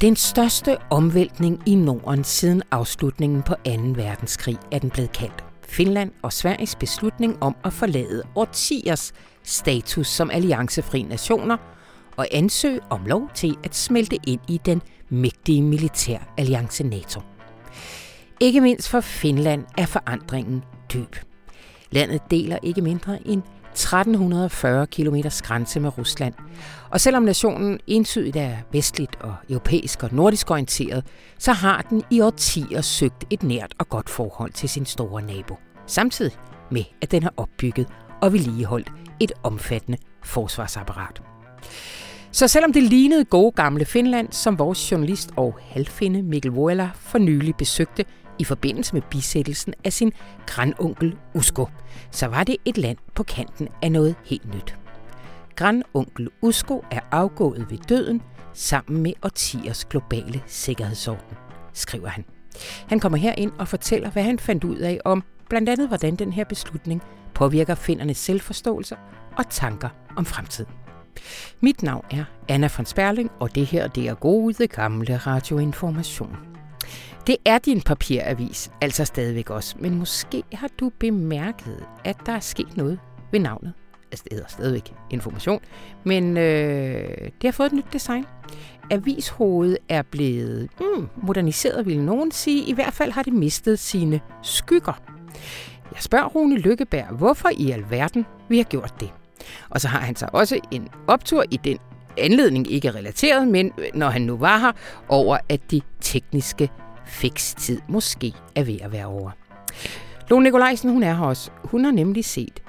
Den største omvæltning i Norden siden afslutningen på 2. verdenskrig er den blevet kaldt. Finland og Sveriges beslutning om at forlade årtiers status som alliancefri nationer og ansøge om lov til at smelte ind i den mægtige militæralliance NATO. Ikke mindst for Finland er forandringen dyb. Landet deler ikke mindre end 1340 km grænse med Rusland. Og selvom nationen entydigt er vestligt og europæisk og nordisk orienteret, så har den i årtier søgt et nært og godt forhold til sin store nabo. Samtidig med, at den har opbygget og vedligeholdt et omfattende forsvarsapparat. Så selvom det lignede gode gamle Finland, som vores journalist og halvfinde Mikkel Vuela for nylig besøgte i forbindelse med bisættelsen af sin grandonkel Usko, så var det et land på kanten af noget helt nyt. Grandonkel Usko er afgået ved døden sammen med årtiers globale sikkerhedsorden, skriver han. Han kommer her ind og fortæller, hvad han fandt ud af om blandt andet, hvordan den her beslutning påvirker findernes selvforståelse og tanker om fremtiden. Mit navn er Anna von Sperling, og det her det er gode gamle radioinformation. Det er din papiravis, altså stadigvæk også, men måske har du bemærket, at der er sket noget ved navnet. Altså det hedder stadigvæk information, men øh, det har fået et nyt design. Avishovedet er blevet mm, moderniseret, vil nogen sige. I hvert fald har det mistet sine skygger. Jeg spørger Rune Lykkeberg, hvorfor i alverden vi har gjort det. Og så har han så også en optur i den anledning, ikke relateret, men når han nu var her, over at de tekniske fikstid måske er ved at være over. Lone Nikolajsen, hun er her også. Hun har nemlig set,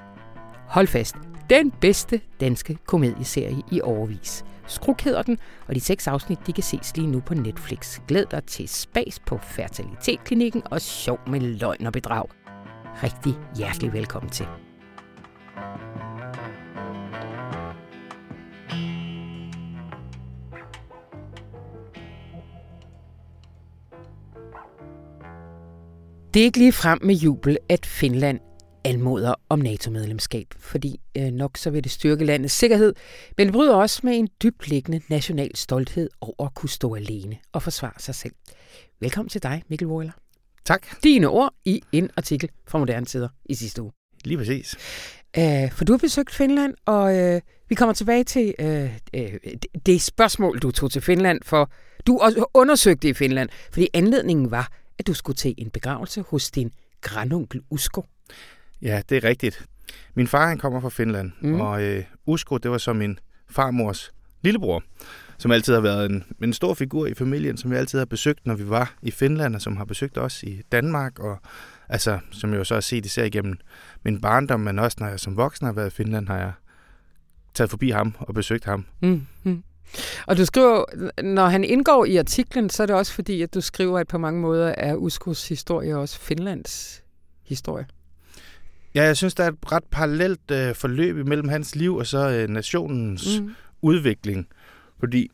hold fast, den bedste danske komedieserie i overvis. Skruk hedder den, og de seks afsnit de kan ses lige nu på Netflix. Glæd dig til spas på Fertilitetsklinikken og sjov med løgn og bedrag. Rigtig hjertelig velkommen til. Det er ikke lige frem med jubel, at Finland anmoder om NATO-medlemskab, fordi øh, nok så vil det styrke landets sikkerhed, men det bryder også med en dybliggende national stolthed over at kunne stå alene og forsvare sig selv. Velkommen til dig, Mikkel Wåler. Tak. Dine ord i en artikel fra Moderne Tider i sidste uge. Lige præcis. Uh, for du har besøgt Finland, og uh, vi kommer tilbage til uh, uh, det spørgsmål, du tog til Finland, for du undersøgte i Finland, fordi anledningen var, at du skulle til en begravelse hos din grandonkel Usko. Ja, det er rigtigt. Min far han kommer fra Finland, mm. og øh, Usko, det var så min farmors lillebror, som altid har været en, en stor figur i familien, som vi altid har besøgt, når vi var i Finland, og som har besøgt os i Danmark, og altså, som jeg jo så har set især igennem min barndom, men også når jeg som voksen har været i Finland, har jeg taget forbi ham og besøgt ham. Mm. Mm. Og du skriver, når han indgår i artiklen, så er det også fordi, at du skriver, at på mange måder er Uskos historie også Finlands historie. Ja, jeg synes, der er et ret parallelt øh, forløb imellem hans liv og så øh, nationens mm. udvikling. Fordi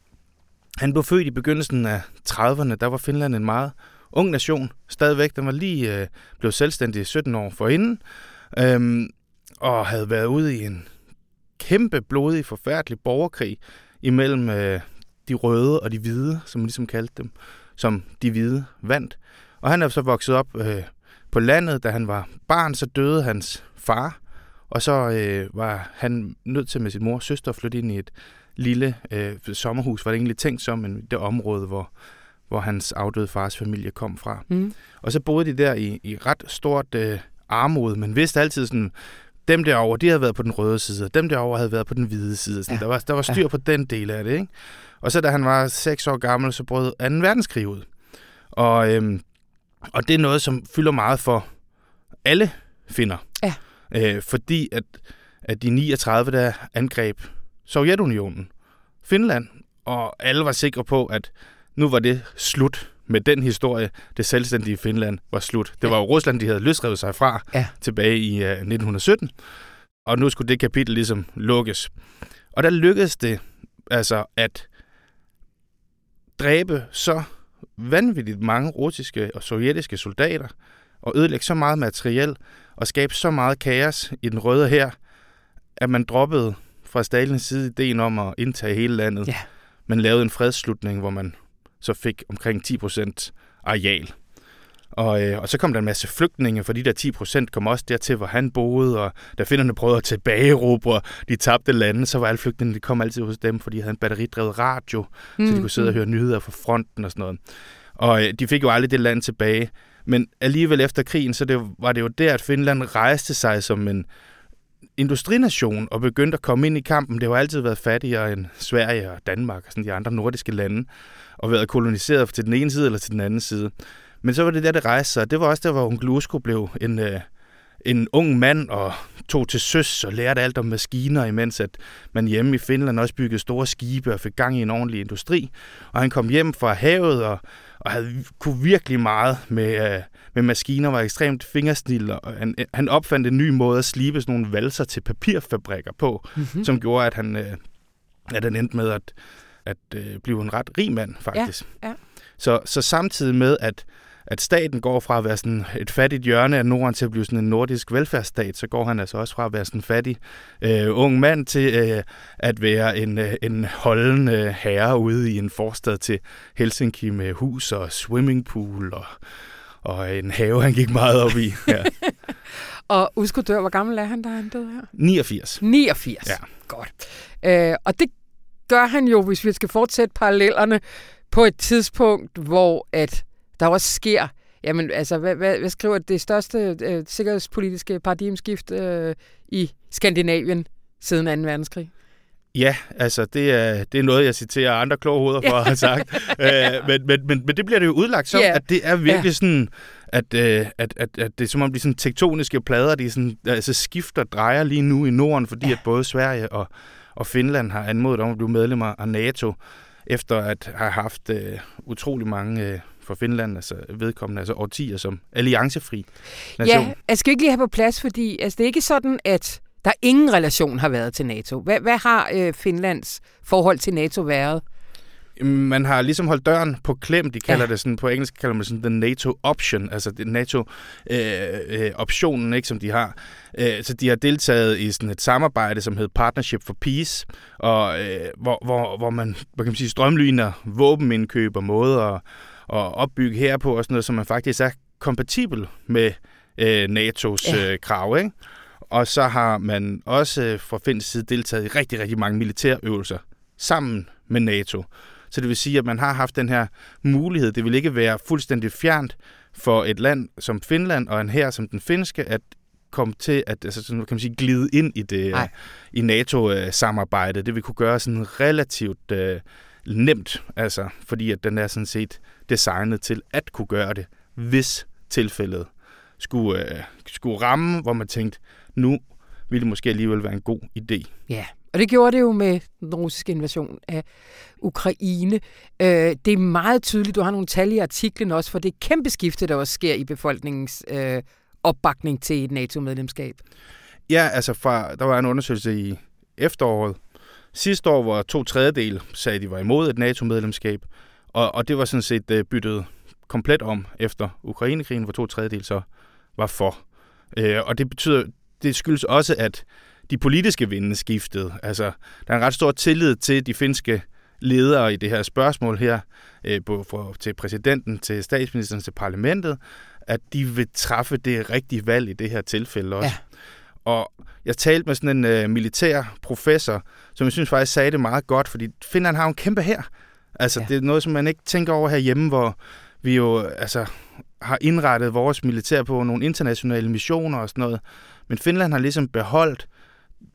han blev født i begyndelsen af 30'erne, der var Finland en meget ung nation. Stadigvæk, den var lige øh, blevet selvstændig 17 år forinden, øhm, og havde været ude i en kæmpe, blodig, forfærdelig borgerkrig imellem øh, de røde og de hvide, som man ligesom kaldte dem, som de hvide vandt. Og han er så vokset op øh, på landet, da han var barn, så døde hans far, og så øh, var han nødt til med sin mor og søster at flytte ind i et lille øh, sommerhus, var det egentlig tænkt som, men det område, hvor, hvor hans afdøde fars familie kom fra. Mm. Og så boede de der i, i ret stort øh, armod, men vidste altid sådan, dem derovre, de havde været på den røde side, og dem derovre havde været på den hvide side. Sådan, ja. der, var, der var styr ja. på den del af det, ikke? Og så da han var seks år gammel, så brød 2. verdenskrig ud. Og, øhm, og det er noget, som fylder meget for alle finder. Ja. Øh, fordi at, at de 39, der angreb Sovjetunionen, Finland, og alle var sikre på, at nu var det slut med den historie. Det selvstændige Finland var slut. Det var jo Rusland, de havde løsrevet sig fra ja. tilbage i uh, øh, 1917. Og nu skulle det kapitel ligesom lukkes. Og der lykkedes det altså at dræbe så vanvittigt mange russiske og sovjetiske soldater, og ødelægge så meget materiel, og skabe så meget kaos i den røde her, at man droppede fra Stalins side ideen om at indtage hele landet. Ja. Man lavede en fredsslutning, hvor man så fik omkring 10 procent areal. Og, øh, og så kom der en masse flygtninge, for de der 10 procent kom også dertil, hvor han boede, og da finderne prøvede at tilbageerobre de tabte lande, så var alle flygtningene, de kom altid hos dem, fordi de havde en batteridrevet radio, mm. så de kunne sidde og høre nyheder fra fronten og sådan noget. Og øh, de fik jo aldrig det land tilbage. Men alligevel efter krigen, så det, var det jo der, at Finland rejste sig som en industrination og begyndte at komme ind i kampen. Det har altid været fattigere end Sverige og Danmark og sådan de andre nordiske lande, og været koloniseret til den ene side eller til den anden side. Men så var det der, det rejste sig. Det var også der, hvor Unglusko blev en, øh, en ung mand og tog til søs og lærte alt om maskiner, imens at man hjemme i Finland også byggede store skibe og fik gang i en ordentlig industri. Og han kom hjem fra havet og, og havde, kunne virkelig meget med, øh, med maskiner, var ekstremt fingersnil, og han, han opfandt en ny måde at slibe sådan nogle valser til papirfabrikker på, mm-hmm. som gjorde, at han, øh, at han endte med at, at øh, blive en ret rig mand, faktisk. Ja, ja. Så, så samtidig med, at at staten går fra at være sådan et fattigt hjørne af Norden til at blive sådan en nordisk velfærdsstat, så går han altså også fra at være sådan en fattig øh, ung mand til øh, at være en, øh, en holden øh, herre ude i en forstad til Helsinki med hus og swimmingpool og, og en have, han gik meget op i. Ja. og Usko dør, hvor gammel er han, da han døde her? 89. 89, ja. godt. Øh, og det gør han jo, hvis vi skal fortsætte parallellerne, på et tidspunkt, hvor at der også sker, jamen altså, hvad, hvad, hvad skriver det største øh, sikkerhedspolitiske paradigmskift øh, i Skandinavien siden 2. verdenskrig? Ja, altså det er, det er noget, jeg citerer andre kloge hoveder for at have sagt. Æ, øh, men, men, men, men det bliver det jo udlagt som, yeah. at det er virkelig yeah. sådan, at, øh, at, at, at det er som om de sådan tektoniske plader, de sådan, altså skifter drejer lige nu i Norden, fordi yeah. at både Sverige og, og Finland har anmodet om at blive medlemmer af NATO, efter at have haft øh, utrolig mange øh, for Finland, altså vedkommende, altså årtier som alliancefri nation. Ja, jeg skal ikke lige have på plads, fordi altså, det er ikke sådan, at der ingen relation har været til NATO. Hvad, hvad har øh, Finlands forhold til NATO været? Man har ligesom holdt døren på klem, de kalder ja. det sådan, på engelsk kalder man sådan den NATO option, altså det NATO-optionen, øh, øh, ikke, som de har. Øh, så de har deltaget i sådan et samarbejde, som hedder Partnership for Peace, og øh, hvor, hvor, hvor man, hvad kan man sige, strømlyner våbenindkøb og måder at opbygge her på, og sådan noget, så man faktisk er kompatibel med øh, NATO's ja. øh, krav. Ikke? Og så har man også øh, fra Finns side deltaget i rigtig, rigtig mange militærøvelser sammen med NATO. Så det vil sige, at man har haft den her mulighed. Det vil ikke være fuldstændig fjernt for et land som Finland og en her som den finske, at komme til at altså, sådan, kan man sige, glide ind i det Nej. i NATO-samarbejdet. Det vil kunne gøre sådan relativt øh, nemt, altså, fordi at den er sådan set designet til at kunne gøre det, hvis tilfældet skulle, øh, skulle ramme, hvor man tænkte, nu ville det måske alligevel være en god idé. Ja, og det gjorde det jo med den russiske invasion af Ukraine. Øh, det er meget tydeligt, du har nogle tal i artiklen også, for det kæmpe skifte, der også sker i befolkningens øh, opbakning til et NATO-medlemskab. Ja, altså fra, der var en undersøgelse i efteråret sidste år, var to tredjedel sagde, at de var imod et NATO-medlemskab, og, og det var sådan set øh, byttet komplet om efter Ukrainekrigen, hvor to tredjedel så var for. Øh, og det betyder, det skyldes også, at de politiske vinde skiftede. Altså, der er en ret stor tillid til de finske ledere i det her spørgsmål her, uh, både for, til præsidenten, til statsministeren, til parlamentet, at de vil træffe det rigtige valg i det her tilfælde også. Og jeg talte med sådan en uh, militær professor, som jeg synes faktisk sagde det meget godt, fordi Finland har en kæmpe her. Altså, ja. det er noget, som man ikke tænker over herhjemme, hvor vi jo altså, har indrettet vores militær på nogle internationale missioner og sådan noget. Men Finland har ligesom beholdt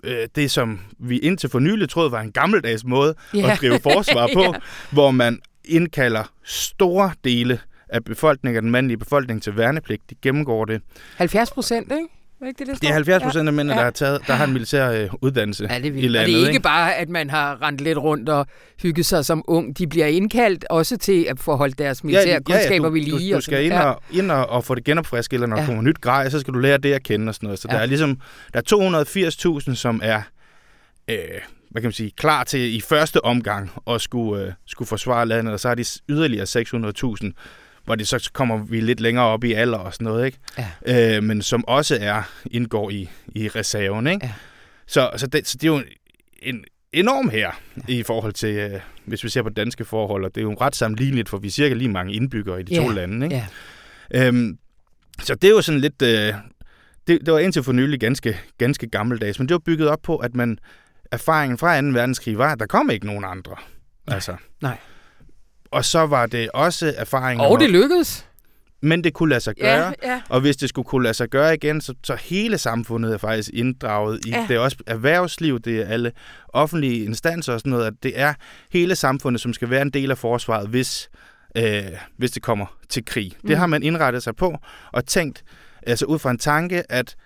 øh, det, som vi indtil for nylig troede var en gammeldags måde ja. at drive forsvar på, ja. hvor man indkalder store dele af befolkningen, den mandlige befolkning til værnepligt. De gennemgår det. 70 procent, ikke? Ikke det, det, det er 70 procent af mændene, ja. der har, taget, der har en militær øh, uddannelse ja, det er i landet. Og det er ikke, ikke bare, at man har rendt lidt rundt og hygget sig som ung. De bliver indkaldt også til at få holdt deres militære ja, kundskaber ja, ja, ved lige. Du, du skal ind, og, ind og, og få det genopfrisket, eller når ja. der kommer nyt grej, så skal du lære det at kende og sådan noget. Så ja. der er ligesom der er 280.000, som er øh, hvad kan man sige, klar til i første omgang at skulle, øh, skulle forsvare landet, og så er de yderligere 600.000, hvor det så kommer vi lidt længere op i alder og sådan noget, ikke? Ja. Øh, men som også er indgår i, i reserven, ikke? Ja. Så, så, det, så det er jo en enorm her ja. i forhold til, øh, hvis vi ser på danske forhold, og det er jo ret sammenligneligt, for vi er cirka lige mange indbyggere i de ja. to lande. Ikke? Ja. Øhm, så det er jo sådan lidt... Øh, det, det var indtil for nylig ganske, ganske gammeldags, men det var bygget op på, at man erfaringen fra 2. verdenskrig var, at der kom ikke nogen andre. Nej. Altså. Nej. Og så var det også erfaringen... Og det lykkedes. Men det kunne lade sig gøre. Ja, ja. Og hvis det skulle kunne lade sig gøre igen, så, så hele samfundet er faktisk inddraget i. Ja. Det er også erhvervsliv, det er alle offentlige instanser og sådan noget. At det er hele samfundet, som skal være en del af forsvaret, hvis, øh, hvis det kommer til krig. Mm. Det har man indrettet sig på og tænkt, altså ud fra en tanke, at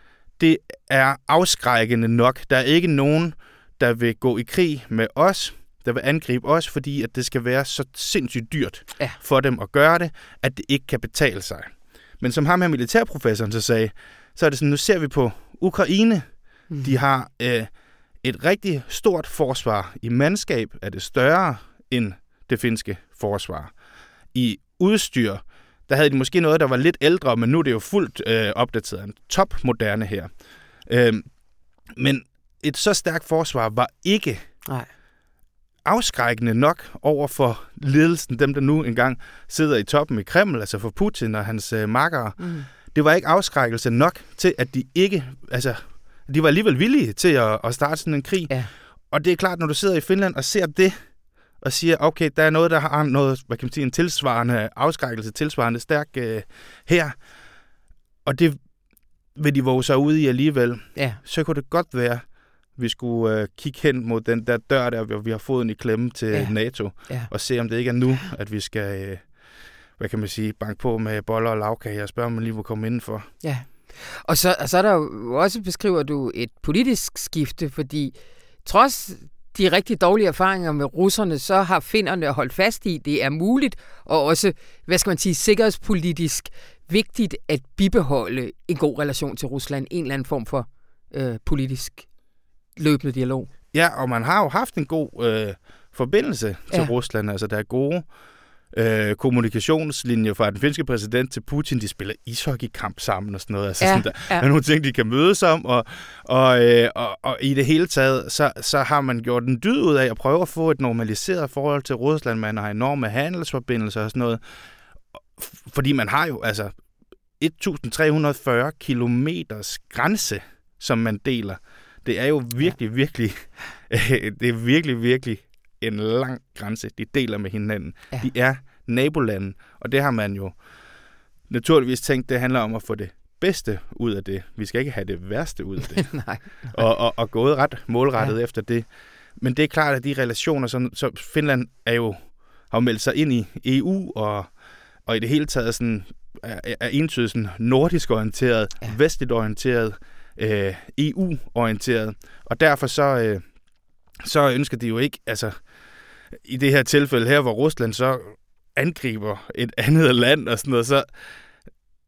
det er afskrækkende nok. Der er ikke nogen, der vil gå i krig med os, der vil angribe os, fordi at det skal være så sindssygt dyrt Ja. for dem at gøre det, at det ikke kan betale sig. Men som ham her militærprofessoren så sagde, så er det sådan, nu ser vi på Ukraine. Mm. De har øh, et rigtig stort forsvar. I mandskab er det større end det finske forsvar. I udstyr, der havde de måske noget, der var lidt ældre, men nu er det jo fuldt øh, opdateret. En topmoderne her. Øh, men et så stærkt forsvar var ikke Nej. Afskrækkende nok over for ledelsen, dem der nu engang sidder i toppen i Kreml, altså for Putin og hans øh, makkere. Mm. Det var ikke afskrækkelse nok til, at de ikke, altså, de var alligevel villige til at, at starte sådan en krig. Ja. Og det er klart, når du sidder i Finland og ser det, og siger, okay, der er noget, der har noget, hvad kan man sige, en tilsvarende afskrækkelse, tilsvarende stærk øh, her, og det vil de våge sig ud i alligevel, Ja. så kunne det godt være, vi skulle øh, kigge hen mod den der dør der, hvor vi har foden i klemme til Ja. NATO, Ja. og se, om det ikke er nu, at vi skal, øh, hvad kan man sige, banke på med boller og lavkage og spørge, om man lige må komme indenfor. Ja. Og så, og så er der jo også, beskriver du, et politisk skifte, fordi trods de rigtig dårlige erfaringer med russerne, så har finnerne holdt fast i, det er muligt, og også, hvad skal man sige, sikkerhedspolitisk vigtigt at bibeholde en god relation til Rusland, en eller anden form for øh, politisk løbende dialog. Ja, og man har jo haft en god øh, forbindelse til Ja. Rusland. Altså, der er gode øh, kommunikationslinjer fra den finske præsident til Putin. De spiller ishockeykamp sammen og sådan noget. Altså, Ja, sådan, der, ja. der er nogle ting, de kan mødes om. Og, og, øh, og, og i det hele taget, så, så har man gjort en dyd ud af at prøve at få et normaliseret forhold til Rusland. Man har enorme handelsforbindelser og sådan noget. Fordi man har jo altså 1340 kilometers grænse, som man deler. Det er jo virkelig, virkelig, det er virkelig, virkelig en lang grænse, de deler med hinanden. Ja. De er nabolanden, og det har man jo naturligvis tænkt, det handler om at få det bedste ud af det. Vi skal ikke have det værste ud af det, Nej. og, og, og gået ret målrettet ja. efter det. Men det er klart, at de relationer, så, så Finland er jo, har jo meldt sig ind i EU, og, og i det hele taget sådan, er, er entydigt sådan nordisk orienteret, Ja. ja. vestligt orienteret, øh, EU-orienteret. Og derfor så, øh, så ønsker de jo ikke, altså i det her tilfælde her, hvor Rusland så angriber et andet land og sådan noget, så,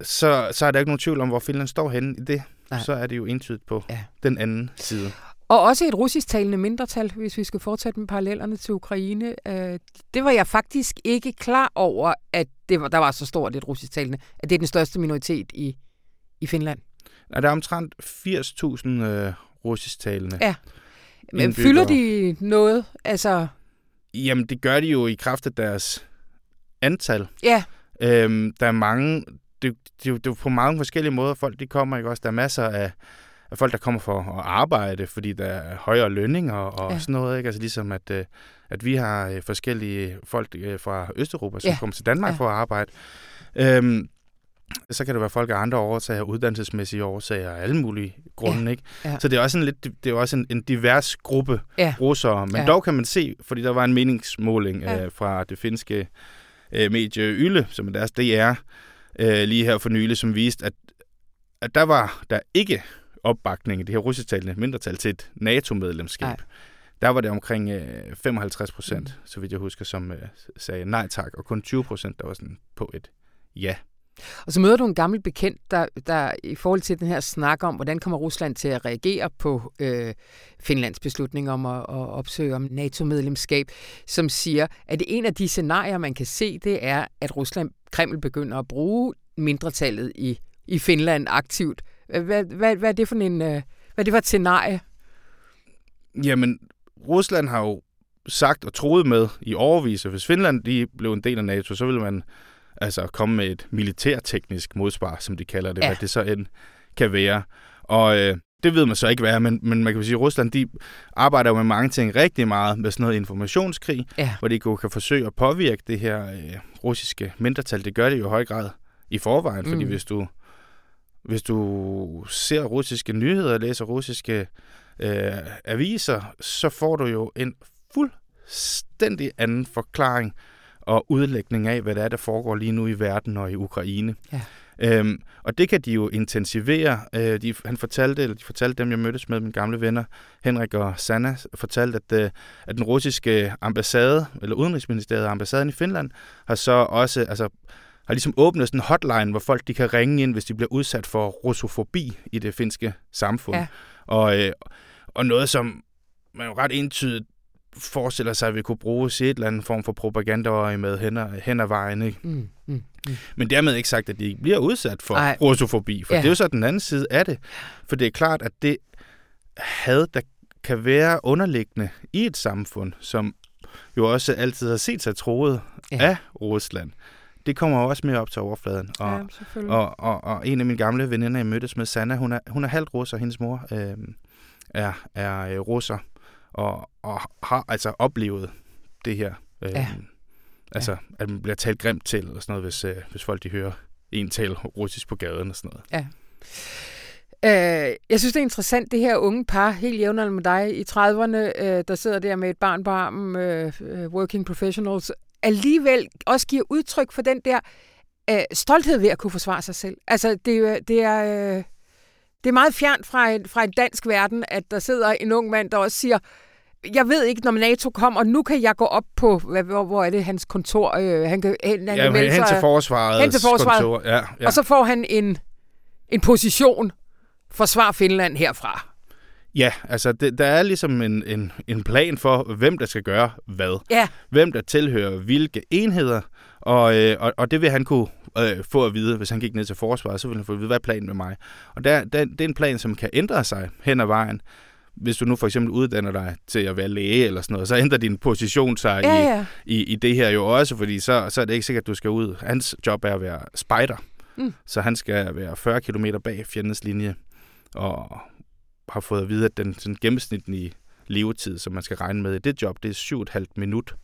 så, så er der ikke nogen tvivl om, hvor Finland står henne i det. Nej. Så er det jo entydigt på ja. den anden side. Og også et russisktalende mindretal, hvis vi skal fortsætte med parallellerne til Ukraine. Øh, Det var jeg faktisk ikke klar over, at det var, der var så stort et russisktalende, at det er den største minoritet i, i Finland. Ja, der er omtrent 80.000 øh, russisktalende. Ja. Men Indbyggere. fylder de noget? Altså, Jamen, det gør de jo i kraft af deres antal. ja, Øhm, der er mange, det, det, er det er på mange forskellige måder, folk de kommer, ikke også? Der er masser af, af folk, der kommer for at arbejde, fordi der er højere lønninger og Ja. sådan noget, ikke? Altså ligesom, at, øh, at vi har øh, forskellige folk øh, fra Østeuropa, som Ja. kommer til Danmark ja. for at arbejde. Øhm, så kan det være folk af andre årsager, uddannelsesmæssige årsager og alle mulige grunde, Ja. ikke? Ja. Så det er også en lidt, det er også en, en divers gruppe Ja. russere, men Ja. dog kan man se, fordi der var en meningsmåling Ja. øh, fra det finske øh, medie Yle, som er deres DR, øh, lige her for nylig, som viste, at, at der var der ikke opbakning i det her russisktalende mindretal til et NATO-medlemskab. Nej. Der var det omkring øh, 55 procent, mm. så vidt jeg husker, som øh, sagde nej tak, og kun 20 procent, der var sådan på et ja. Og så møder du en gammel bekendt, der, der i forhold til den her snak om, hvordan kommer Rusland til at reagere på øh, Finlands beslutning om at, at opsøge om NATO-medlemskab, som siger, at det en af de scenarier, man kan se, det er, at Rusland, Kreml begynder at bruge mindretallet i, i Finland aktivt. Hvad, hvad, hvad er det for en, øh, hvad er det for et scenarie? Jamen, Rusland har jo sagt og troet med i overvis, at hvis Finland de blev en del af NATO, så ville man altså komme med et militærteknisk modsvar, som de kalder det, ja. hvad det så end kan være. Og øh, det ved man så ikke hvad men, men man kan sige, at Rusland de arbejder jo med mange ting rigtig meget med sådan noget informationskrig, ja. hvor de kan forsøge at påvirke det her øh, russiske mindretal. Det gør det jo i høj grad i forvejen, mm. fordi hvis du hvis du ser russiske nyheder, læser russiske øh, aviser, så får du jo en fuldstændig anden forklaring og udlægning af, hvad der er, der foregår lige nu i verden og i Ukraine. Ja. Øhm, og det kan de jo intensivere. Øh, de, han fortalte, eller de fortalte dem, jeg mødtes med, mine gamle venner, Henrik og Sanna, fortalte, at, øh, at den russiske ambassade, eller udenrigsministeriet ambassaden i Finland, har så også, altså, har ligesom åbnet sådan en hotline, hvor folk de kan ringe ind, hvis de bliver udsat for russofobi i det finske samfund. Ja. Og, øh, og noget, som man jo ret entydigt forestiller sig, at vi kunne bruge et eller andet form for propaganda med hen ad, hen ad vejen. Ikke? Mm, mm, mm. Men dermed ikke sagt, at de ikke bliver udsat for Ej. russofobi, for ja. det er jo så den anden side af det. For det er klart, at det had, der kan være underliggende i et samfund, som jo også altid har set sig troet ja. af Rusland, det kommer også mere op til overfladen. Og, ja, og, og, og en af mine gamle veninder, jeg mødtes med, Sanna, hun er, hun er halvt russer, hendes mor øh, er, er øh, russer og, og har altså oplevet det her. Øh, ja. Altså, ja. at man bliver talt grimt til, eller sådan noget, hvis, øh, hvis folk de hører en tale russisk på gaden og sådan noget. Ja. Øh, jeg synes, det er interessant, det her unge par, helt jævnaldrende med dig i 30'erne, øh, der sidder der med et barn på armen, øh, øh, working professionals, alligevel også giver udtryk for den der øh, stolthed ved at kunne forsvare sig selv. Altså, det, det er... Øh, det er meget fjernt fra en, fra en dansk verden, at der sidder en ung mand, der også siger, jeg ved ikke, når NATO kommer, nu kan jeg gå op på, hvad, hvor, hvor er det, hans kontor? Øh, han kan, han, han ja, hen til forsvaret. Hen til forsvaret. Kontor. Ja, ja. Og så får han en, en position, forsvar Finland herfra. Ja, altså det, der er ligesom en, en, en plan for, hvem der skal gøre hvad. Ja. Hvem der tilhører hvilke enheder, og, øh, og, og det vil han kunne øh, få at vide, hvis han gik ned til forsvaret, så vil han få at vide, hvad er planen med mig. Og der, der, det er en plan, som kan ændre sig hen ad vejen hvis du nu for eksempel uddanner dig til at være læge eller sådan noget, så ændrer din position sig ja, ja. I, i, i det her jo også, fordi så, så er det ikke sikkert, at du skal ud. Hans job er at være spider, mm. så han skal være 40 km bag fjendens linje, og har fået at vide, at den sådan gennemsnitlige levetid, som man skal regne med i det job, det er 7,5 minut.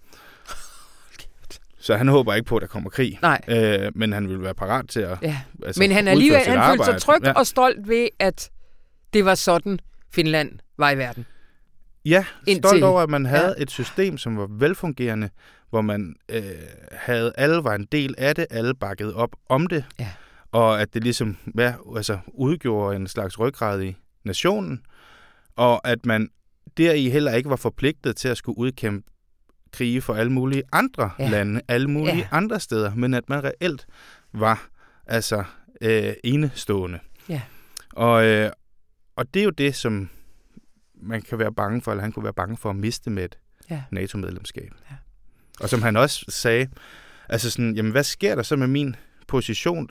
Så han håber ikke på, at der kommer krig. Nej. Øh, men han vil være parat til at ja. altså, Men han er alligevel han følte sig tryg ja. og stolt ved, at det var sådan, Finland var i verden. Ja, Indtil, stolt over, at man havde ja. et system, som var velfungerende, hvor man øh, havde, alle var en del af det, alle bakkede op om det, ja. og at det ligesom ja, altså, udgjorde en slags ryggrad i nationen, og at man deri heller ikke var forpligtet til at skulle udkæmpe krige for alle mulige andre ja. lande, alle mulige ja. andre steder, men at man reelt var altså øh, enestående. Ja. Og, øh, og det er jo det, som man kan være bange for, eller han kunne være bange for at miste med et ja. NATO-medlemskab. Ja. Og som han også sagde, altså sådan, jamen hvad sker der så med min position?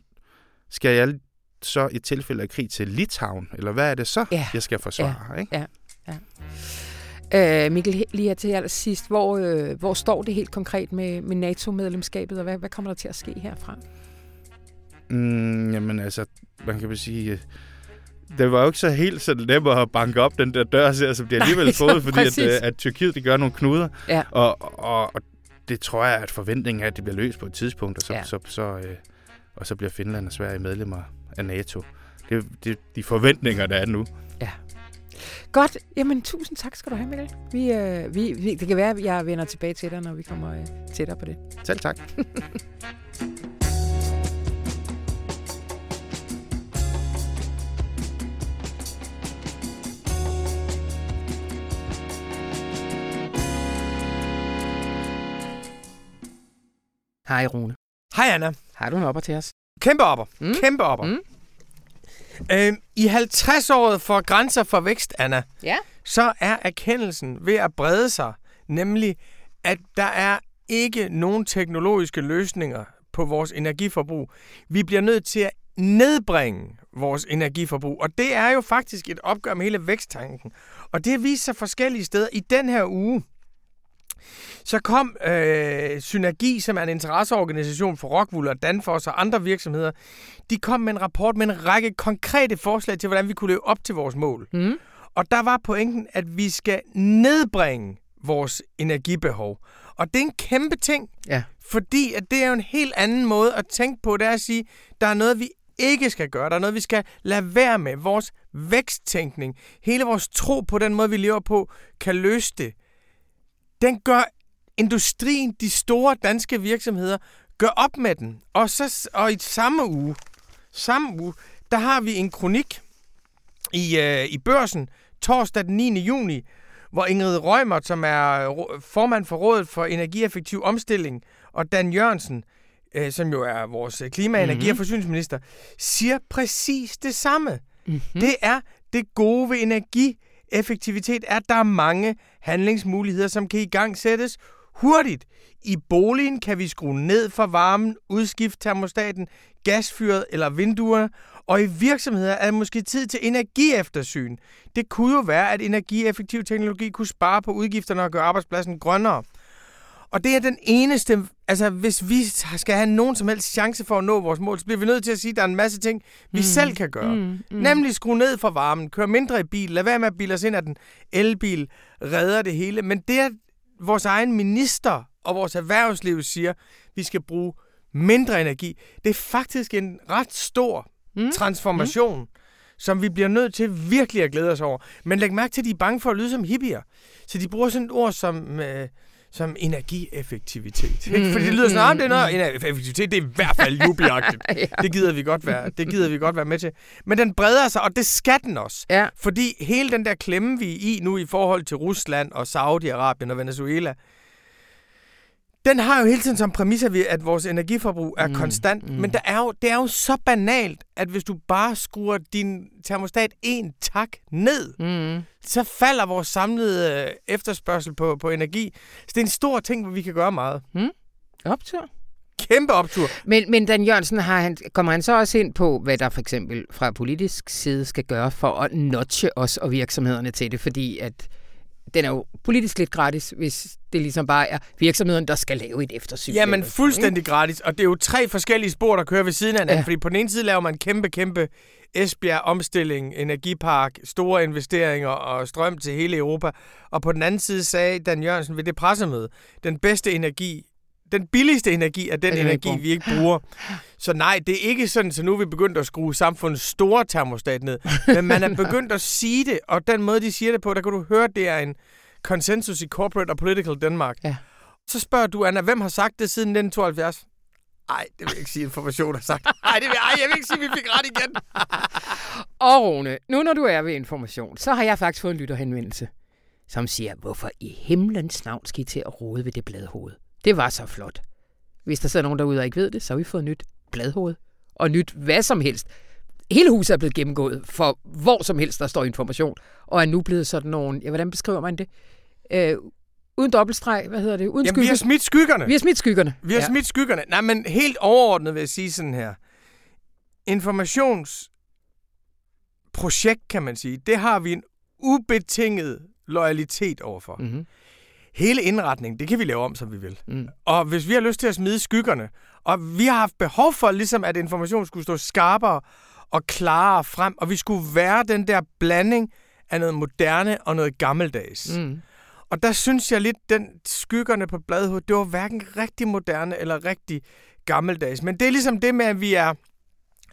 Skal jeg så i tilfælde af krig til Litauen, eller hvad er det så, ja. jeg skal forsvare? Ja. Ikke? Ja. Ja. Øh, Mikkel, lige her til allersidst, hvor, øh, hvor står det helt konkret med, med NATO-medlemskabet, og hvad, hvad kommer der til at ske herfra? Mm, jamen altså, man kan vel sige, det var jo ikke så helt så nemt at banke op den der dør, så, som de alligevel fået, fordi at, øh, at Tyrkiet de gør nogle knuder. Ja. Og, og, og det tror jeg, at forventningen er, at det bliver løst på et tidspunkt, og så, ja. så, så, øh, og så bliver Finland og Sverige medlemmer af NATO. Det er det, de forventninger, der er nu. Ja. Godt. Jamen, tusind tak skal du have, Mikkel. Vi, øh, vi, vi, det kan være, at jeg vender tilbage til dig, når vi kommer øh, tættere på det. Selv tak. Hej Rune. Hej Anna. Har du en opper til os? Kæmpe opper. Mm. Kæmpe opper. Mm. Øhm, I 50-året for Grænser for Vækst, Anna, ja. så er erkendelsen ved at brede sig, nemlig at der er ikke nogen teknologiske løsninger på vores energiforbrug. Vi bliver nødt til at nedbringe vores energiforbrug. Og det er jo faktisk et opgør med hele væksttanken. Og det viser sig forskellige steder. I den her uge, så kom øh, Synergi, som er en interesseorganisation for Rockwool og Danfoss og andre virksomheder, de kom med en rapport med en række konkrete forslag til, hvordan vi kunne leve op til vores mål. Mm. Og der var pointen, at vi skal nedbringe vores energibehov. Og det er en kæmpe ting, ja. fordi at det er jo en helt anden måde at tænke på. Det er at sige, der er noget, vi ikke skal gøre. Der er noget, vi skal lade være med. Vores væksttænkning, hele vores tro på den måde, vi lever på, kan løse det. Den gør industrien, de store danske virksomheder, gør op med den. Og, så, og i samme uge, samme uge, der har vi en kronik i, øh, i børsen torsdag den 9. juni, hvor Ingrid Rømer, som er formand for Rådet for Energieffektiv Omstilling, og Dan Jørgensen, øh, som jo er vores klima-, energi- og forsyningsminister, siger præcis det samme. Mm-hmm. Det er det gode ved effektivitet, at der er mange handlingsmuligheder, som kan i gang sættes hurtigt. I boligen kan vi skrue ned for varmen, udskifte termostaten, gasfyret eller vinduerne, og i virksomheder er det måske tid til energieftersyn. Det kunne jo være, at energieffektiv teknologi kunne spare på udgifterne og gøre arbejdspladsen grønnere. Og det er den eneste, altså hvis vi skal have nogen som helst chance for at nå vores mål, så bliver vi nødt til at sige, at der er en masse ting, vi mm. selv kan gøre. Mm. Mm. Nemlig skrue ned for varmen, køre mindre i bil, lad være med at bilde os ind, at den elbil redder det hele. Men det, at vores egen minister og vores erhvervsliv siger, vi skal bruge mindre energi, det er faktisk en ret stor mm. transformation, mm. som vi bliver nødt til virkelig at glæde os over. Men læg mærke til, at de er bange for at lyde som hippier. Så de bruger sådan et ord som... Øh, som energieffektivitet. Mm, Fordi det lyder sådan, mm, det er noget, mm. effektivitet, det er i hvert fald jubiagtigt. ja. Det gider vi godt være. Det gider vi godt være med til. Men den breder sig, og det skal den også. Ja. Fordi hele den der klemme, vi er i nu i forhold til Rusland og Saudi-Arabien og Venezuela, den har jo hele tiden som præmis, at vores energiforbrug er mm, konstant. Mm. Men der er jo, det er jo så banalt, at hvis du bare skruer din termostat en tak ned, mm. Så falder vores samlede øh, efterspørgsel på, på energi. Så det er en stor ting, hvor vi kan gøre meget. Mm. Optur. Kæmpe optur. Men, men Dan Jørgensen, har han, kommer han så også ind på, hvad der for eksempel fra politisk side skal gøre for at notche os og virksomhederne til det? Fordi at den er jo politisk lidt gratis, hvis det ligesom bare er virksomheden, der skal lave et eftersyn. Ja, men fuldstændig gratis. Og det er jo tre forskellige spor, der kører ved siden af hinanden. Ja. Fordi på den ene side laver man kæmpe, kæmpe Esbjerg omstilling, energipark, store investeringer og strøm til hele Europa. Og på den anden side sagde Dan Jørgensen ved det pressemøde, den bedste energi den billigste energi er den, energi, vi ikke bruger. Så nej, det er ikke sådan, så nu er vi begyndt at skrue samfundets store termostat ned. Men man er begyndt at sige det, og den måde, de siger det på, der kan du høre, det er en konsensus i Corporate og Political Denmark. Ja. Så spørger du, Anna, hvem har sagt det siden 1972? Nej, det vil jeg ikke sige, information har sagt. Nej, det vil, ej, jeg vil ikke sige, at vi fik ret igen. og Rune, nu når du er ved information, så har jeg faktisk fået en lytterhenvendelse, som siger, hvorfor i himlens navn skal I til at rode ved det bladhoved? Det var så flot. Hvis der sidder nogen derude og ikke ved det, så har vi fået nyt bladhoved. Og nyt hvad som helst. Hele huset er blevet gennemgået for hvor som helst, der står information. Og er nu blevet sådan nogen, ja, hvordan beskriver man det? Øh, uden dobbeltstreg, hvad hedder det? Uden Jamen, skygge. vi har smidt skyggerne. Vi har smidt skyggerne. Vi har ja. smidt skyggerne. Nej, men helt overordnet vil jeg sige sådan her. Informationsprojekt, kan man sige, det har vi en ubetinget loyalitet overfor. Mm-hmm hele indretningen, det kan vi lave om, som vi vil. Mm. Og hvis vi har lyst til at smide skyggerne, og vi har haft behov for, ligesom at informationen skulle stå skarpere og klarere frem, og vi skulle være den der blanding af noget moderne og noget gammeldags. Mm. Og der synes jeg lidt, den skyggerne på bladhovedet, det var hverken rigtig moderne eller rigtig gammeldags. Men det er ligesom det med, at vi er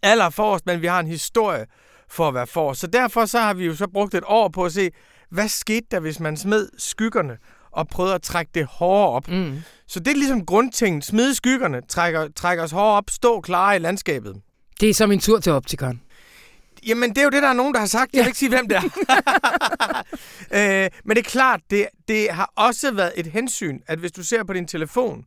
allerforrest, men vi har en historie for at være forrest. Så derfor så har vi jo så brugt et år på at se, hvad skete der, hvis man smed skyggerne og prøvet at trække det hårdere op. Mm. Så det er ligesom grundtingen. Smide skyggerne, trækker, trækker os hårdere op, stå klare i landskabet. Det er som en tur til optikeren. Jamen, det er jo det, der er nogen, der har sagt. Jeg vil ikke sige, hvem det er. øh, men det er klart, det, det har også været et hensyn, at hvis du ser på din telefon,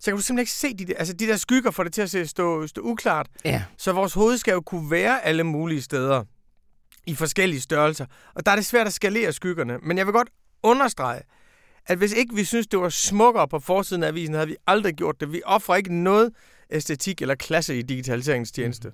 så kan du simpelthen ikke se de der, altså de der skygger, for det til at se, stå, stå uklart. Ja. Så vores hoved skal jo kunne være alle mulige steder i forskellige størrelser. Og der er det svært at skalere skyggerne. Men jeg vil godt understrege, at hvis ikke vi synes, det var smukkere på forsiden af avisen, havde vi aldrig gjort det. Vi offrer ikke noget æstetik eller klasse i digitaliseringens tjeneste.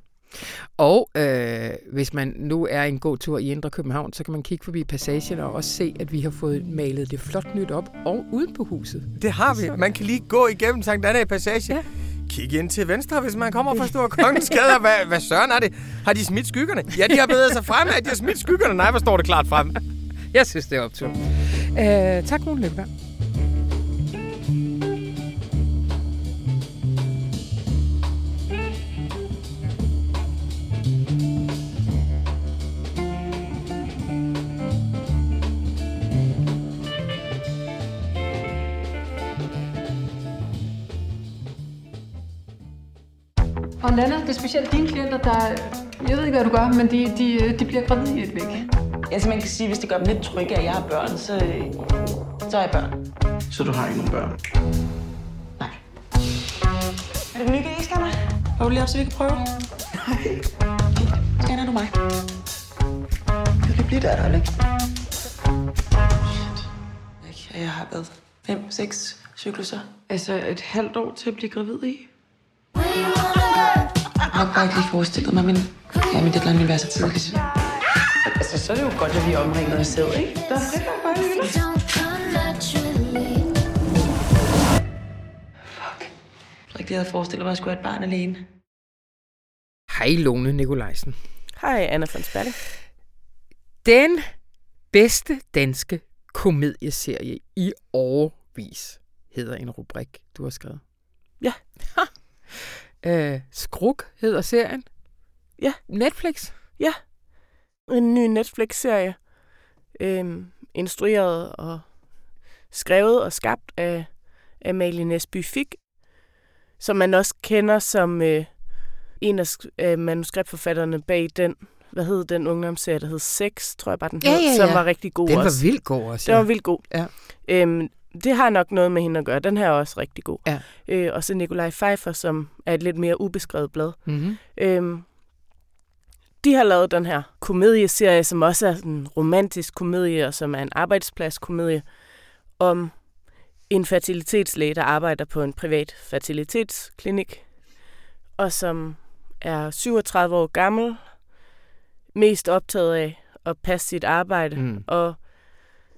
Og øh, hvis man nu er en god tur i Indre København, så kan man kigge forbi passagen og også se, at vi har fået malet det flot nyt op og ude på huset. Det har vi. Man kan lige gå igennem Sankt Anna i passage. Ja. Kig ind til venstre, hvis man kommer fra Stor Kongens Gade. Hvad, hvad søren er det? Har de smidt skyggerne? Ja, de har bevæget sig frem. At de har smidt skyggerne? Nej, hvor står det klart frem? Jeg synes, det er optur. Øh, tak, Rune Løbberg. Og Nana, det er specielt dine klienter, der... Jeg ved ikke, hvad du gør, men de, de, de bliver gravide i et væk. Altså man kan sige, hvis det gør dem lidt trygge, at jeg har børn, så, så har jeg børn. Så du har ikke nogen børn? Nej. Er det en ny scanner? Har du lige op, så vi kan prøve? Nej. Scanner du mig? Jeg kan blive der, darling. Shit. Jeg har været fem, seks cykluser. Altså et halvt år til at blive gravid i? Har nok bare ikke lige forestillet mig, men ja, min deadline ville være så tidligt. Altså, så er det jo godt, at vi er omringet af sæd, ikke? Der er frit bare. Fuck. Jeg tror ikke, jeg havde forestillet mig, at jeg skulle have et barn alene. Hej, Lone Nikolajsen. Hej, Anna von Sperling. Den bedste danske komedieserie i årvis hedder en rubrik, du har skrevet. Øh, Skruk hedder serien. Ja. Netflix. Ja. En ny Netflix-serie. Øhm, instrueret og skrevet og skabt af Amalie Nesby Fik, som man også kender som øh, en af af manuskriptforfatterne bag den, hvad hed den ungdomsserie, der hed Sex, tror jeg bare den Ja, hed, ja, som ja. var rigtig god Den også. var vildt god også. Den var vildt god. Ja. Øhm, det har nok noget med hende at gøre. Den her er også rigtig god. Ja. Øh, og så Nikolaj Pfeiffer, som er et lidt mere ubeskrevet blad. Mm-hmm. Øhm, de har lavet den her komedieserie, som også er en romantisk komedie, og som er en arbejdspladskomedie, om en fertilitetslæge, der arbejder på en privat fertilitetsklinik, og som er 37 år gammel, mest optaget af at passe sit arbejde, Mm. og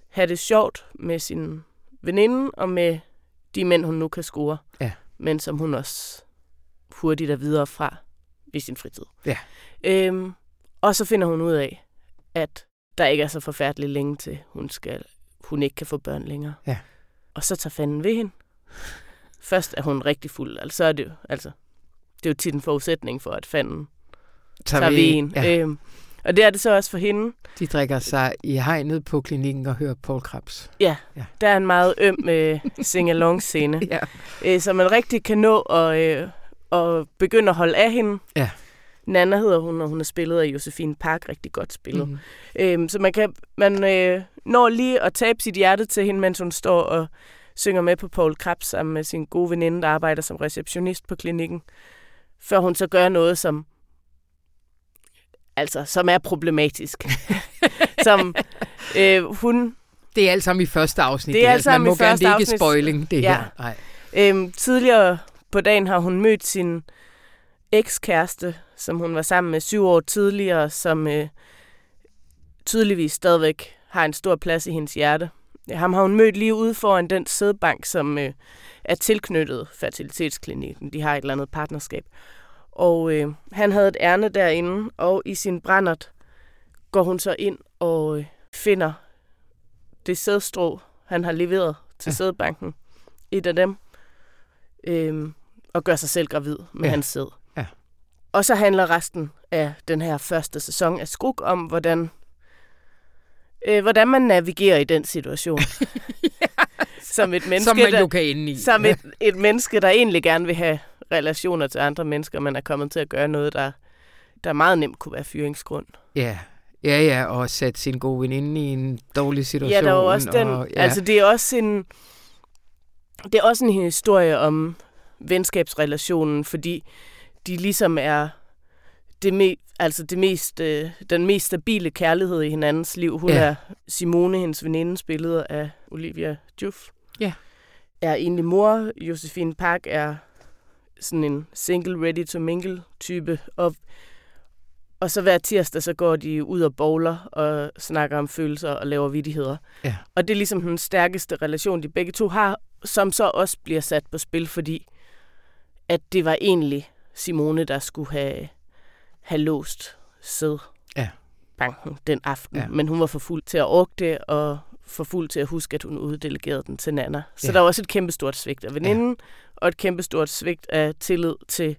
have det sjovt med sin veninde, og med de mænd, hun nu kan score, Ja. men som hun også hurtigt er videre fra i sin fritid. Ja. Øhm, og så finder hun ud af, at der ikke er så forfærdeligt længe til, hun, skal, hun ikke kan få børn længere. Ja. Og så tager fanden ved hende. Først er hun rigtig fuld, altså, så er det jo, altså, det er jo tit en forudsætning for, at fanden tager ved en. Ja. Øhm, og det er det så også for hende. De drikker sig i hegnet på klinikken og hører Paul Krabs. Ja, Ja. der er en meget øm øh, sing-along-scene, Ja. øh, så man rigtig kan nå at, øh, at begynde at holde af hende. Ja. Nana hedder hun, og hun er spillet af Josefine Park, rigtig godt spillet. Mm. Øhm, så man, kan, man øh, når lige at tabe sit hjerte til hende, mens hun står og synger med på Paul Krabs sammen med sin gode veninde, der arbejder som receptionist på klinikken, før hun så gør noget, som altså, som er problematisk. som øh, hun Det er alt sammen i første afsnit. Det er alt man sammen må i første gerne, det er ikke afsnit. spoiling, det Ja. her. Nej. Øhm, tidligere på dagen har hun mødt sin ekskæreste, som hun var sammen med syv år tidligere, som øh, tydeligvis stadigvæk har en stor plads i hendes hjerte. Ham har hun mødt lige ude foran den sædbank, som øh, er tilknyttet fertilitetsklinikken. De har et eller andet partnerskab. Og øh, han havde et ærne derinde, og i sin brændert går hun så ind og øh, finder det sædstrå, han har leveret til Ja. ja. sædbanken. Et af dem øhm, og gør sig selv gravid med Ja. ja. hans sæd. Ja. Og så handler resten af den her første sæson af Skruk om, hvordan, øh, hvordan man navigerer i den situation. Som et menneske, Som man der, jo kan ende i. som et, et menneske, der egentlig gerne vil have relationer til andre mennesker, men er kommet til at gøre noget, der, der meget nemt kunne være fyringsgrund. Ja. Ja, ja, og sætte sin gode veninde i en dårlig situation. Ja, der er også den, Og, ja. altså det er også en, det er også en historie om venskabsrelationen, fordi de ligesom er det, me, altså det mest, øh, den mest stabile kærlighed i hinandens liv. Hun ja. er Simone, hendes veninde, spillet af Olivia Juf. Ja. Er egentlig mor. Josefine Park er sådan en single ready to mingle type. Og og så hver tirsdag, så går de ud og bowler og snakker om følelser og laver vidigheder. Ja. Og det er ligesom den stærkeste relation, de begge to har, som så også bliver sat på spil, fordi at det var egentlig Simone, der skulle have, have låst sæd Ja. banken den aften. Ja. Men hun var for fuld til at orke det, og for fuld til at huske, at hun uddelegerede den til Nana. Så ja. der var også et kæmpestort svigt af veninden, ja. Og et kæmpestort svigt af tillid til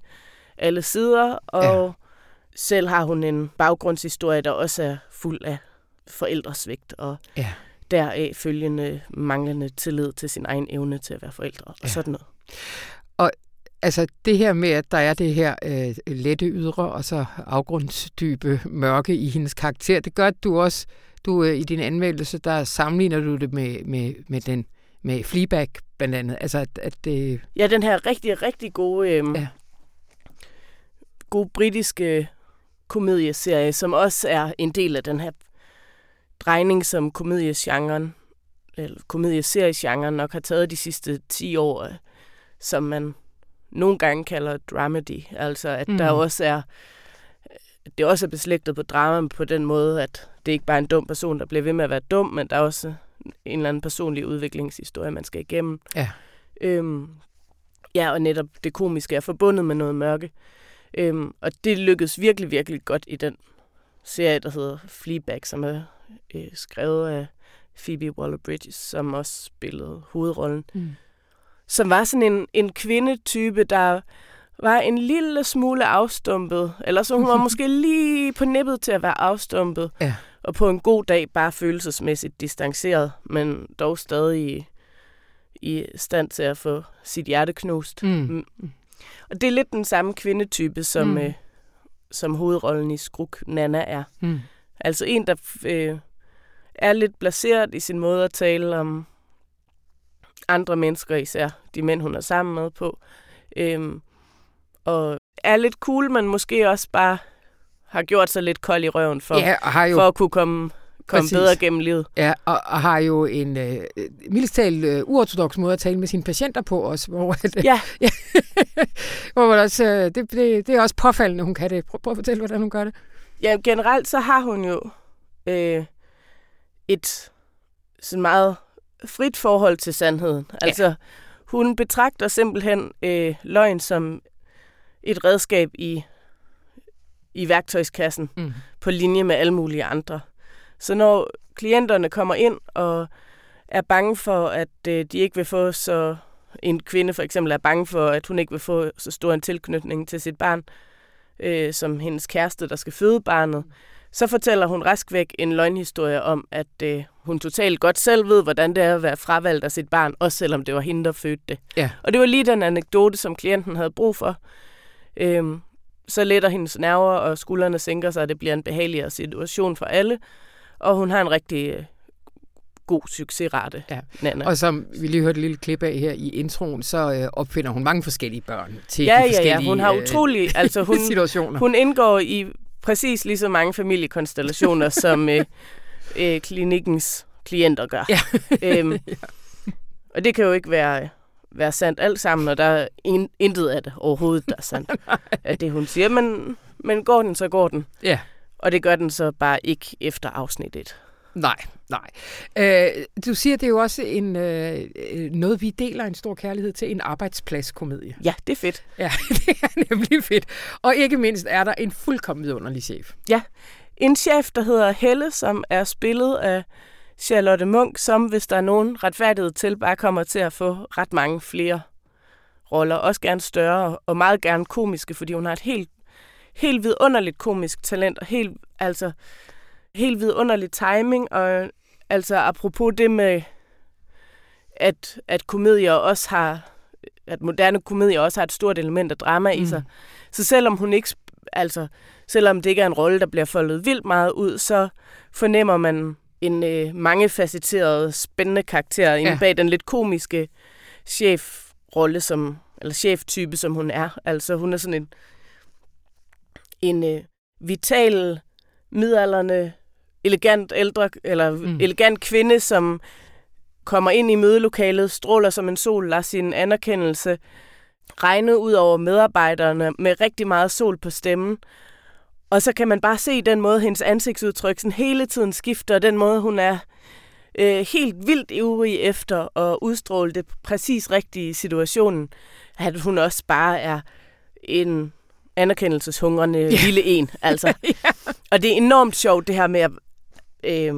alle sider. Og ja. selv har hun en baggrundshistorie, der også er fuld af forældresvigt, og Ja. deraf følgende manglende tillid til sin egen evne til at være forældre, og Ja. sådan noget. Altså det her med, at der er det her øh, lette ydre, og så afgrundsdybe mørke i hendes karakter, det gør, at du også, du øh, i din anmeldelse, der sammenligner du det med, med, med den med Fleabag blandt andet. Altså at, at det... Ja, den her rigtig, rigtig gode, øhm, Ja. gode britiske komedieserie, som også er en del af den her drejning, som komediegenren, eller komedieseriegenren nok har taget de sidste 10 år, øh, som man nogle gange kalder dramedy. Altså at mm. der også er det også er beslægtet på drama på den måde, at det ikke bare er en dum person, der bliver ved med at være dum, men der er også en eller anden personlig udviklingshistorie, man skal igennem. Ja. Øhm, ja, og netop det komiske er forbundet med noget mørke. Øhm, og det lykkedes virkelig, virkelig godt i den serie, der hedder Fleabag, som er øh, skrevet af Phoebe Waller-Bridges, som også spillede hovedrollen. Mm. Som var sådan en, en kvindetype, der var en lille smule afstumpet. Eller så hun var måske lige på nippet til at være afstumpet. Ja. Og på en god dag bare følelsesmæssigt distanceret, men dog stadig i stand til at få sit hjerte knust. Mm. Og det er lidt den samme kvindetype, som, Mm. mm. øh, som hovedrollen i Skruk Nana er. Mm. Altså en, der øh, er lidt placeret i sin måde at tale om andre mennesker, især de mænd, hun er sammen med på. Øhm, og er lidt cool, men måske også bare har gjort sig lidt kold i røven for, Ja, har jo for at kunne komme, komme Præcis. bedre gennem livet. Ja, og, og har jo en øh, mildest talt øh, uortodox måde at tale med sine patienter på også. Hvor, at, Ja. ja hvor man også, øh, det, det, det er også påfaldende, hun kan det. Prøv, prøv at fortælle, hvordan hun gør det. Ja, generelt så har hun jo øh, et sådan meget frit forhold til sandheden. Altså, hun betragter simpelthen øh, løgn som et redskab i, i værktøjskassen Mm. på linje med alle mulige andre. Så når klienterne kommer ind og er bange for, at øh, de ikke vil få så... En kvinde for eksempel er bange for, at hun ikke vil få så stor en tilknytning til sit barn, øh, som hendes kæreste, der skal føde barnet, så fortæller hun rask væk en løgnhistorie om, at øh, hun totalt godt selv ved, hvordan det er at være fravalgt af sit barn, også selvom det var hende, der fødte det. Ja. Og det var lige den anekdote, som klienten havde brug for. Øhm, så letter hendes nerver, og skuldrene sænker sig, og det bliver en behageligere situation for alle. Og hun har en rigtig øh, god succesrate, Ja. Nana. Og som vi lige hørte et lille klip af her i introen, så øh, opfinder hun mange forskellige børn til ja, de ja, forskellige ja, hun har øh, utrolig... Altså, hun, situationer. Hun indgår i præcis lige så mange familiekonstellationer, som øh, øh, klinikkens klienter gør. Ja. øhm, og det kan jo ikke være, være sandt alt sammen, og der er in, intet af det overhovedet, der er sandt af det, hun siger. Men, men går den, så går den. Ja. Og det gør den så bare ikke efter afsnit 1. Nej, nej. Øh, du siger, det er jo også en, øh, øh, noget, vi deler en stor kærlighed til, en arbejdspladskomedie. Ja, det er fedt. Ja, det er nemlig fedt. Og ikke mindst er der en fuldkommen vidunderlig chef. En chef, der hedder Helle, som er spillet af Charlotte Munk, som hvis der er nogen retfærdighed til, bare kommer til at få ret mange flere roller. Også gerne større og meget gerne komiske, fordi hun har et helt, helt vidunderligt komisk talent og helt, altså, helt vidunderlig timing. Og altså apropos det med, at, at komedier også har at moderne komedier også har et stort element af drama mm. i sig. Så selvom hun ikke, altså, selvom det ikke er en rolle, der bliver foldet vildt meget ud, så fornemmer man en øh, mangefacetteret, spændende karakter inde Ja. bag den lidt komiske chefrolle, som, eller cheftype, som hun er. Altså hun er sådan en, en øh, vital, midalderne, elegant ældre, eller Mm. elegant kvinde, som kommer ind i mødelokalet, stråler som en sol, lader sin anerkendelse regne ud over medarbejderne med rigtig meget sol på stemmen. Og så kan man bare se den måde, hendes ansigtsudtryk sådan hele tiden skifter, og den måde, hun er øh, helt vildt ivrig efter at udstråle det præcis rigtige i situationen, at hun også bare er en anerkendelseshungrende ja. lille en. Altså. ja. Og det er enormt sjovt, det her med at, øh,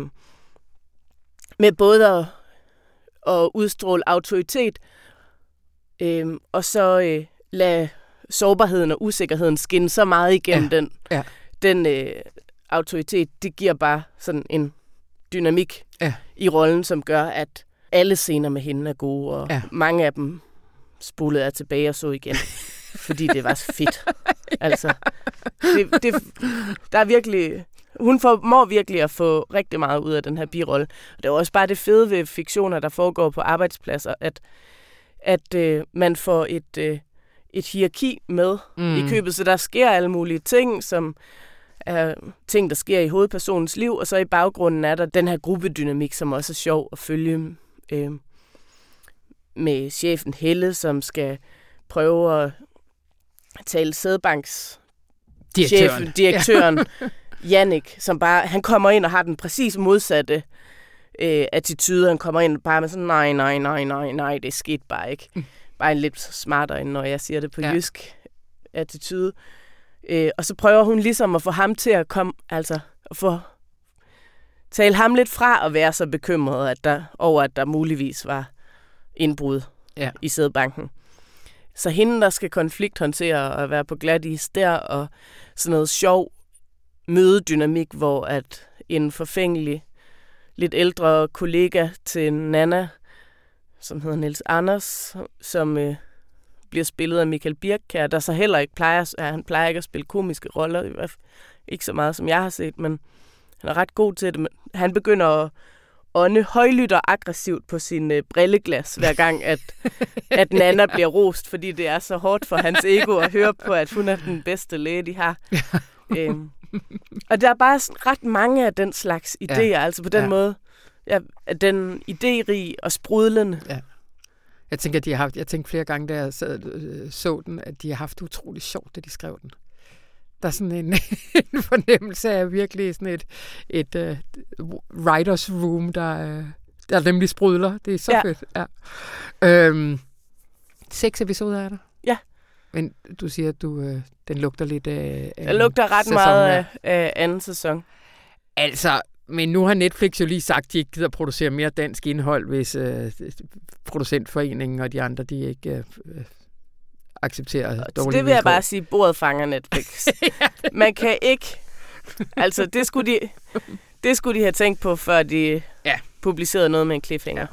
med både at, at udstråle autoritet, øh, og så øh, lade sårbarheden og usikkerheden skinne så meget igennem ja. den, ja. Den øh, autoritet. Det giver bare sådan en dynamik ja. i rollen, som gør, at alle scener med hende er gode, og ja. mange af dem spolede jeg tilbage og så igen, fordi det var fedt. Altså, det, det, der er virkelig... Hun formår virkelig at få rigtig meget ud af den her birolle. Og det er også bare det fede ved fiktioner, der foregår på arbejdspladser, at, at øh, man får et, øh, et hierarki med mm. i købet, så der sker alle mulige ting, som er ting, der sker i hovedpersonens liv, og så i baggrunden er der den her gruppedynamik, som også er sjov at følge øh, med chefen Helle, som skal prøve at tale sædbanks direktøren, chef, direktøren ja. Jannik, som bare, han kommer ind og har den præcis modsatte øh, attitude. Han kommer ind bare med sådan, nej, nej, nej, nej, nej, det skete bare ikke. Mm. Bare en lidt smartere, end når jeg siger det på ja. jysk attitude. Øh, og så prøver hun ligesom at få ham til at komme, altså at få tale ham lidt fra at være så bekymret at der, over, at der muligvis var indbrud ja. i sædbanken. Så hende, der skal konflikthåndtere og være på glat is der, og sådan noget sjov mødedynamik, hvor at en forfængelig, lidt ældre kollega til Nana, som hedder Niels Anders, som øh, bliver spillet af Michael Birkkær, der så heller ikke plejer, ja, han plejer ikke at spille komiske roller, ikke så meget som jeg har set, men han er ret god til det. Han begynder at ånde højlydt og aggressivt på sin øh, brilleglas, hver gang, at, at Nana bliver rost, fordi det er så hårdt for hans ego at høre på, at hun er den bedste læge, de har. øhm. Og der er bare ret mange af den slags idéer, ja. altså på den ja. måde, ja, den idérige og sprudlende. Ja. Jeg tænker, at de har haft, jeg tænkte flere gange, da jeg så, øh, så den, at de har haft utrolig sjovt, da de skrev den. Der er sådan en, en fornemmelse af virkelig sådan et, et uh, writers room, der, uh, der nemlig sprudler. Det er så ja. fedt. Ja. Øhm, seks episoder er der. Ja. Men du siger, at du, uh, den lugter lidt af... Den lugter ret sæson, meget af, af anden sæson. Altså, men nu har Netflix jo lige sagt, at de ikke gider producere mere dansk indhold, hvis uh, producentforeningen og de andre, de ikke uh, accepterer dårlige Det vil jeg bare sige, bordet fanger Netflix. Man kan ikke... Altså, det skulle de, det skulle de have tænkt på, før de ja. publicerede noget med en cliffhanger.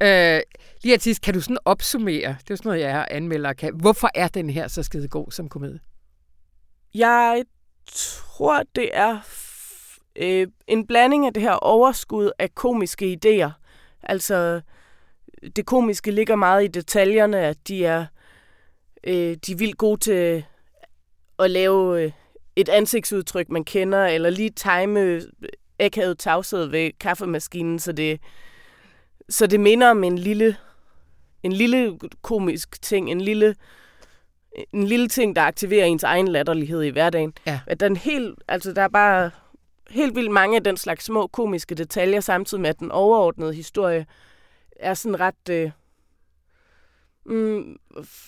Ja. Øh, lige til kan du sådan opsummere, det er sådan noget, jeg anmelder kan. Hvorfor er den her så skide god som komedie? Jeg tror, det er øh, en blanding af det her overskud af komiske idéer. Altså, det komiske ligger meget i detaljerne, at de er øh, de er vildt gode til at lave øh, et ansigtsudtryk, man kender, eller lige time akavet tavshed ved kaffemaskinen, så det, så det minder om en lille, en lille komisk ting, en lille, en lille ting, der aktiverer ens egen latterlighed i hverdagen. Ja. At den helt, altså der er bare helt vildt mange af den slags små komiske detaljer, samtidig med at den overordnede historie er sådan ret... Øh, mm,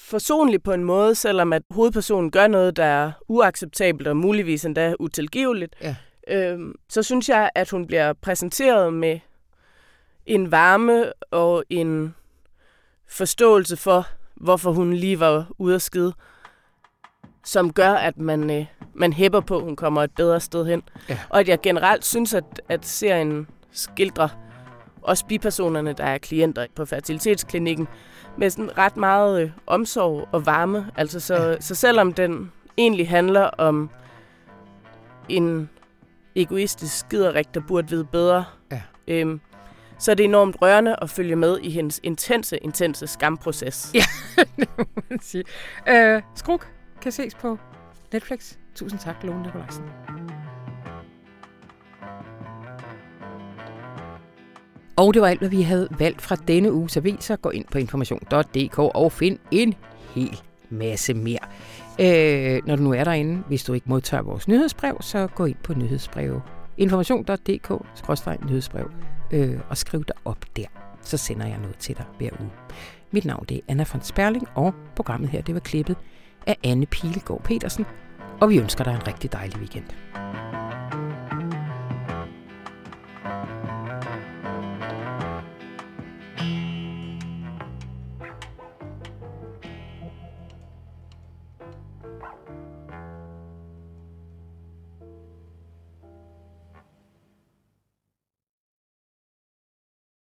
forsonlig på en måde, selvom at hovedpersonen gør noget, der er uacceptabelt og muligvis endda utilgiveligt, ja. øhm, så synes jeg, at hun bliver præsenteret med en varme og en forståelse for, hvorfor hun lige var ude at skide, som gør, at man, øh, man hæpper på, at hun kommer et bedre sted hen. Ja. Og at jeg generelt synes, at, at serien skildrer også bipersonerne, der er klienter på fertilitetsklinikken, med sådan ret meget øh, omsorg og varme. Altså så, ja. så selvom den egentlig handler om en egoistisk skiderik, der burde vide bedre, ja. øhm, så er det enormt rørende at følge med i hendes intense, intense skamproces. Ja, det må man sige. Øh, Skruk kan ses på Netflix. Tusind tak, Lone Nikolajsen. Og det var alt, hvad vi havde valgt fra denne uges aviser. Gå ind på information.dk og find en hel masse mere. Øh, når du nu er derinde, hvis du ikke modtager vores nyhedsbrev, så gå ind på nyhedsbrev. information.dk-nyhedsbrev øh, og skriv dig op der. Så sender jeg noget til dig hver uge. Mit navn det er Anna von Sperling, og programmet her det var klippet af Anne Pilegaard Petersen, og vi ønsker dig en rigtig dejlig weekend.